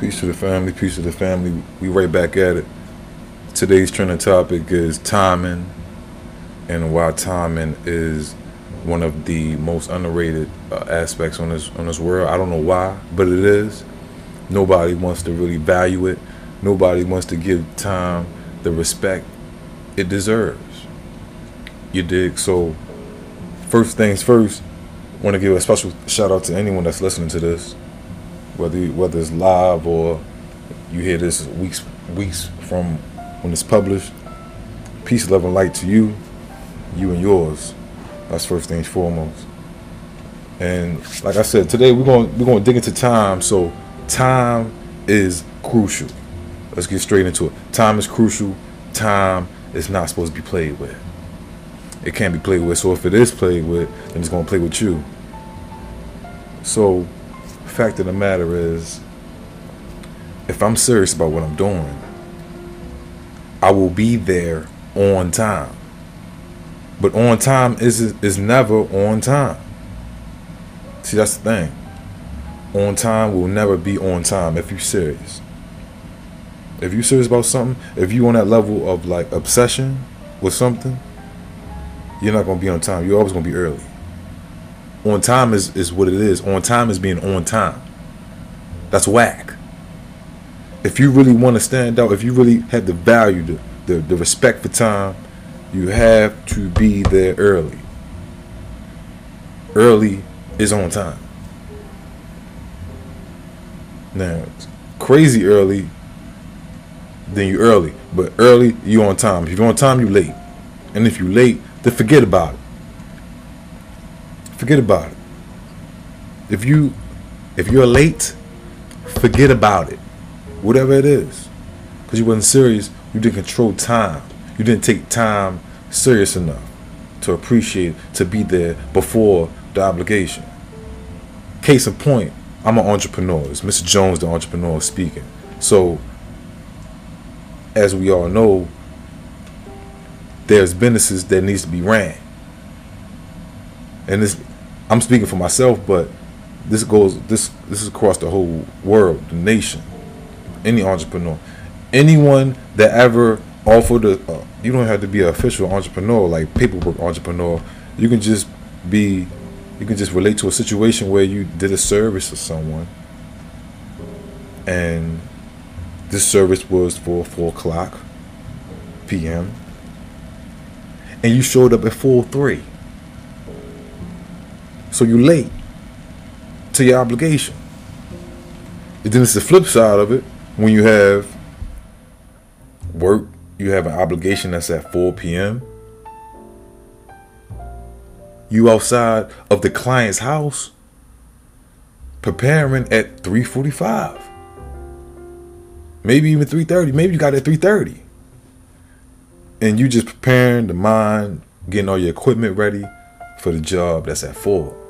Peace to the family, peace to the family. We right back at it. Today's trending topic is timing and why timing is one of the most underrated uh, aspects on this on this world. I don't know why, but it is. Nobody wants to really value it. Nobody wants to give time the respect it deserves. You dig? So, first things first, want to give a special shout out to anyone that's listening to this, whether whether it's live or you hear this weeks weeks from when it's published. Peace, love, and light to you, you and yours. That's first things foremost. And like I said, today we're going we're going to dig into time. So time is crucial. Let's get straight into it. Time is crucial. Time is not supposed to be played with. It can't be played with. So if it is played with, then it's going to play with you. So, fact of the matter is, if I'm serious about what I'm doing, I will be there on time. But on time is is never on time. See, that's the thing. On time will never be on time if you're serious. If you're serious about something, if you're on that level of like obsession with something, you're not gonna be on time. You're always gonna be early. On time is, is what it is. On time is being on time. That's whack. If you really want to stand out, if you really have the value, the, the, the respect for time, you have to be there early. Early is on time. Now, crazy early, then you early. But early, you on time. If you're on time, you late. And if you late, then forget about it. Forget about it. If you if you're late, forget about it. Whatever it is. Because you wasn't serious, you didn't control time. You didn't take time serious enough to appreciate to be there before the obligation. Case in point, I'm an entrepreneur. It's Mr. Jones, the entrepreneur, speaking. So, as we all know, there's businesses that needs to be ran. And this, I'm speaking for myself, but this goes this this is across the whole world, the nation. Any entrepreneur, anyone that ever offered a, uh, you don't have to be an official entrepreneur like paperwork entrepreneur. You can just be, you can just relate to a situation where you did a service to someone, and this service was for four o'clock p.m. and you showed up at four three. So you late to your obligation. And then it's the flip side of it when you have work, you have an obligation that's at 4 p.m. You outside of the client's house preparing at 3:45. Maybe even 3:30. Maybe you got at 3:30. And you just preparing the mind, getting all your equipment ready for the job that's at 4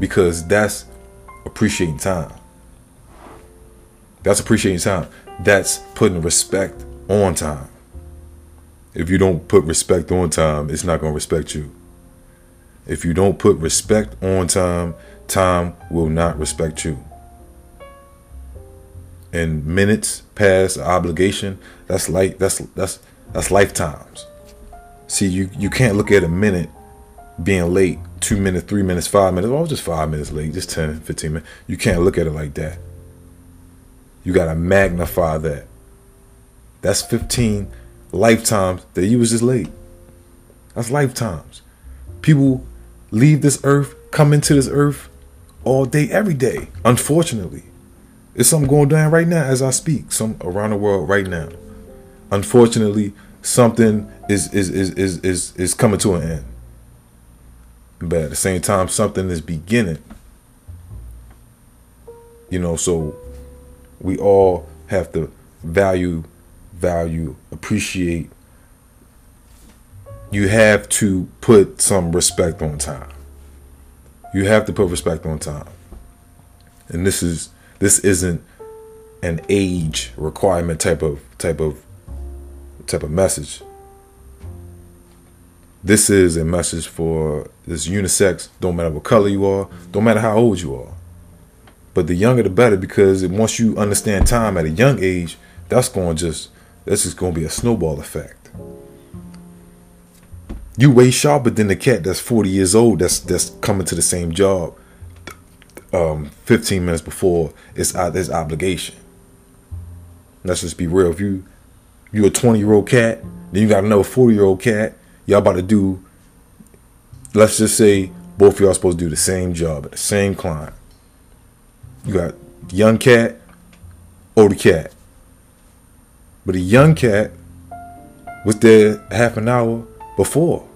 because that's appreciating time. That's appreciating time. That's putting respect on time. If you don't put respect on time, it's not going to respect you. If you don't put respect on time, time will not respect you. And minutes past obligation, that's like that's that's that's lifetimes. See, you you can't look at a minute being late two minutes, three minutes, five minutes. Well, just five minutes late, just 10, 15 minutes. You can't look at it like that. You got to magnify that. That's 15 lifetimes that you was just late. That's lifetimes. People leave this earth, come into this earth all day, every day. Unfortunately, It's something going down right now as I speak. Some around the world right now. Unfortunately, something is is is is is, is coming to an end but at the same time something is beginning. You know so we all have to value value appreciate. You have to put some respect on time. You have to put respect on time. And this is this isn't an age requirement type of type of type of message this is a message for this unisex. Don't matter what color you are. Don't matter how old you are. But the younger the better because once you understand time at a young age, that's going to just that's just going to be a snowball effect. You way sharper than the cat that's 40 years old that's that's coming to the same job um, 15 minutes before it's out this obligation. Let's just be real. If you you a 20 year old cat, then you got another 40 year old cat, y'all about to do let's just say both of y'all supposed to do the same job at the same client. You got young cat, older cat. But a young cat was there half an hour before.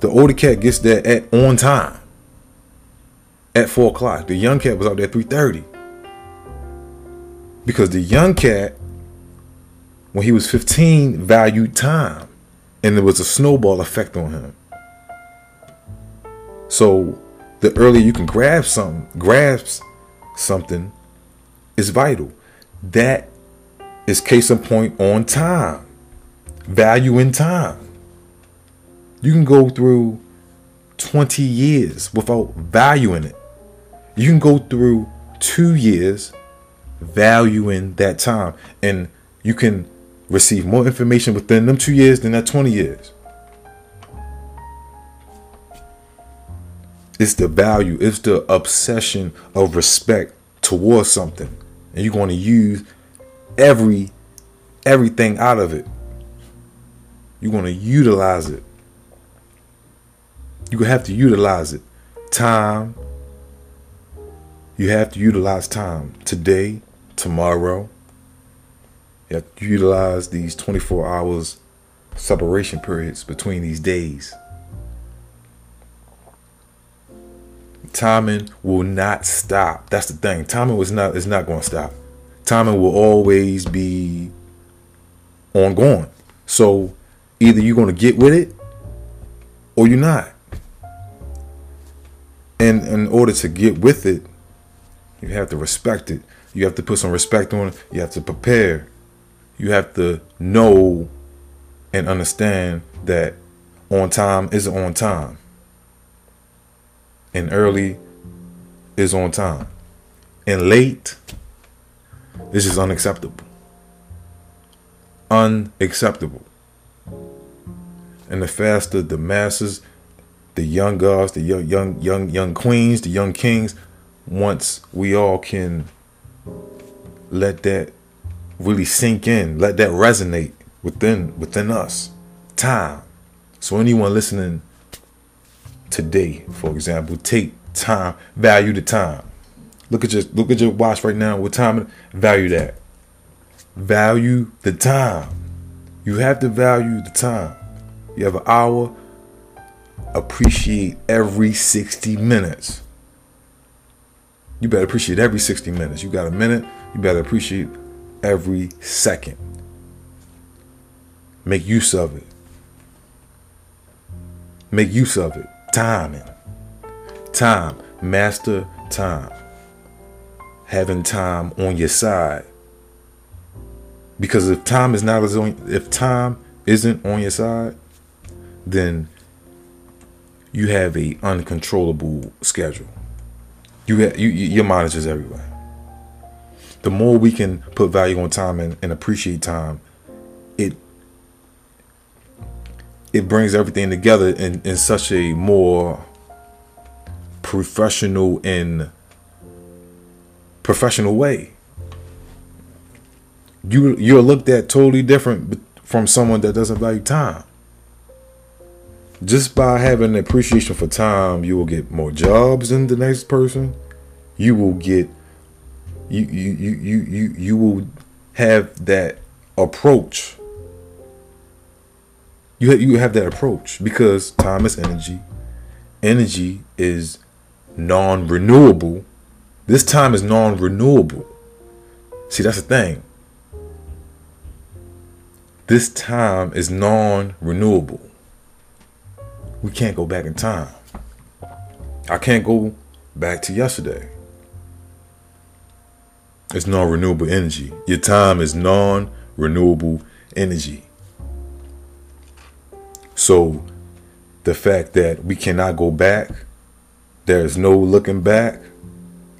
The older cat gets there at on time. At four o'clock. The young cat was out there at 3:30. Because the young cat, when he was 15, valued time. And there was a snowball effect on him. So the earlier you can grab something, grasp something is vital. That is case in point on time. Value in time. You can go through 20 years without valuing it. You can go through two years valuing that time. And you can receive more information within them two years than that 20 years. It's the value, it's the obsession of respect towards something. And you're going to use every everything out of it. You're going to utilize it. You have to utilize it. Time. You have to utilize time. Today, tomorrow. You have to utilize these 24 hours separation periods between these days. timing will not stop. That's the thing. Timing was not is not going to stop. Timing will always be ongoing. So either you're going to get with it or you're not. And in order to get with it, you have to respect it. You have to put some respect on it. You have to prepare. You have to know and understand that on time is on time and early is on time. And late this is unacceptable. Unacceptable. And the faster the masses, the young gods, the young young young young queens, the young kings, once we all can let that really sink in, let that resonate within within us. Time. So anyone listening today, for example. Take time, value the time. Look at your look at your watch right now. What time? Value that. Value the time. You have to value the time. You have an hour. Appreciate every 60 minutes. You better appreciate every 60 minutes. You got a minute, you better appreciate every second. Make use of it. Make use of it timing. Time. Master time. Having time on your side. Because if time is not on if time isn't on your side, then you have a uncontrollable schedule. You, have, you your mind is just everywhere. The more we can put value on time and, and appreciate time, it it brings everything together in, in such a more professional and professional way. You you're looked at totally different from someone that doesn't value time. Just by having an appreciation for time, you will get more jobs than the next person. You will get you you you you you, will have that approach you have, you have that approach because time is energy. Energy is non-renewable. This time is non-renewable. See, that's the thing. This time is non-renewable. We can't go back in time. I can't go back to yesterday. It's non-renewable energy. Your time is non-renewable energy. So the fact that we cannot go back, there's no looking back,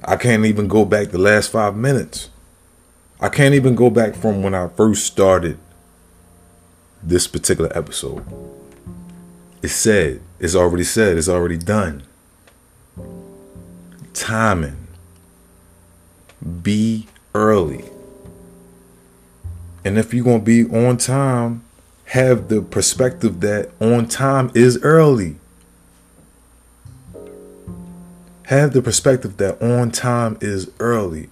I can't even go back the last five minutes. I can't even go back from when I first started this particular episode. It's said, it's already said, it's already done. Timing. Be early. And if you're going to be on time, have the perspective that on time is early. Have the perspective that on time is early.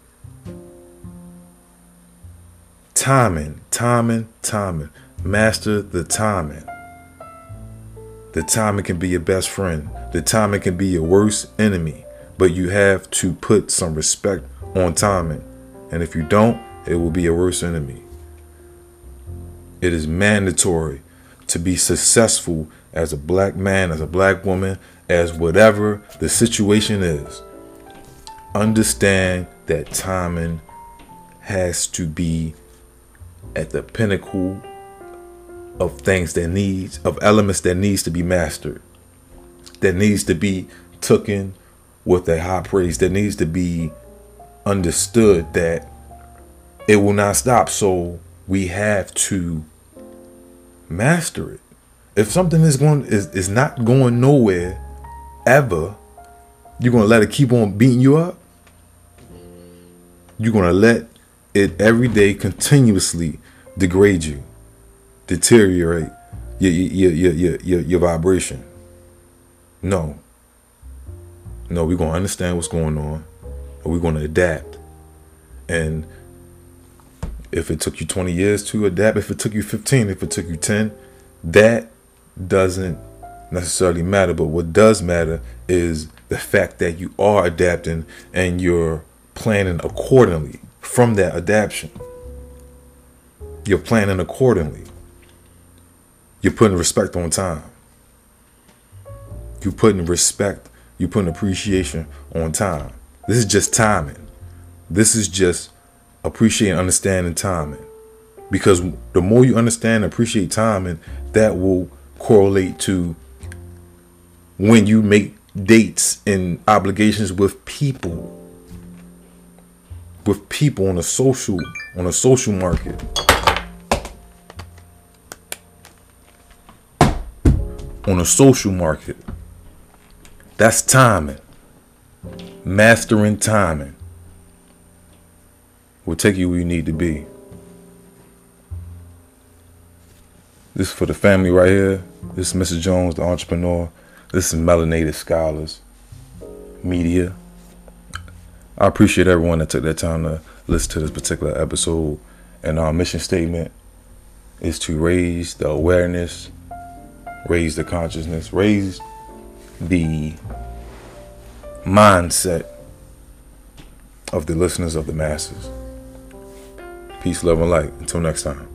Timing, timing, timing. Master the timing. The timing can be your best friend. The timing can be your worst enemy. But you have to put some respect on timing. And if you don't, it will be your worst enemy. It is mandatory to be successful as a black man, as a black woman, as whatever the situation is. Understand that timing has to be at the pinnacle of things that needs of elements that needs to be mastered that needs to be taken with a high praise that needs to be understood that it will not stop so we have to master it. If something is going is, is not going nowhere ever, you're gonna let it keep on beating you up. You're gonna let it every day continuously degrade you, deteriorate your your your your your, your vibration. No. No, we're gonna understand what's going on, and we're gonna adapt. And if it took you 20 years to adapt, if it took you 15, if it took you 10, that doesn't necessarily matter. But what does matter is the fact that you are adapting and you're planning accordingly from that adaptation. You're planning accordingly. You're putting respect on time. You're putting respect, you're putting appreciation on time. This is just timing. This is just appreciate understanding timing. Because the more you understand and appreciate timing, that will correlate to when you make dates and obligations with people. With people on a social on a social market. On a social market. That's timing. Mastering timing will take you where you need to be. This is for the family right here. This is Mr. Jones, the entrepreneur. This is Melanated Scholars Media. I appreciate everyone that took their time to listen to this particular episode. And our mission statement is to raise the awareness, raise the consciousness, raise the mindset of the listeners of the masses. Peace, love, and light. Until next time.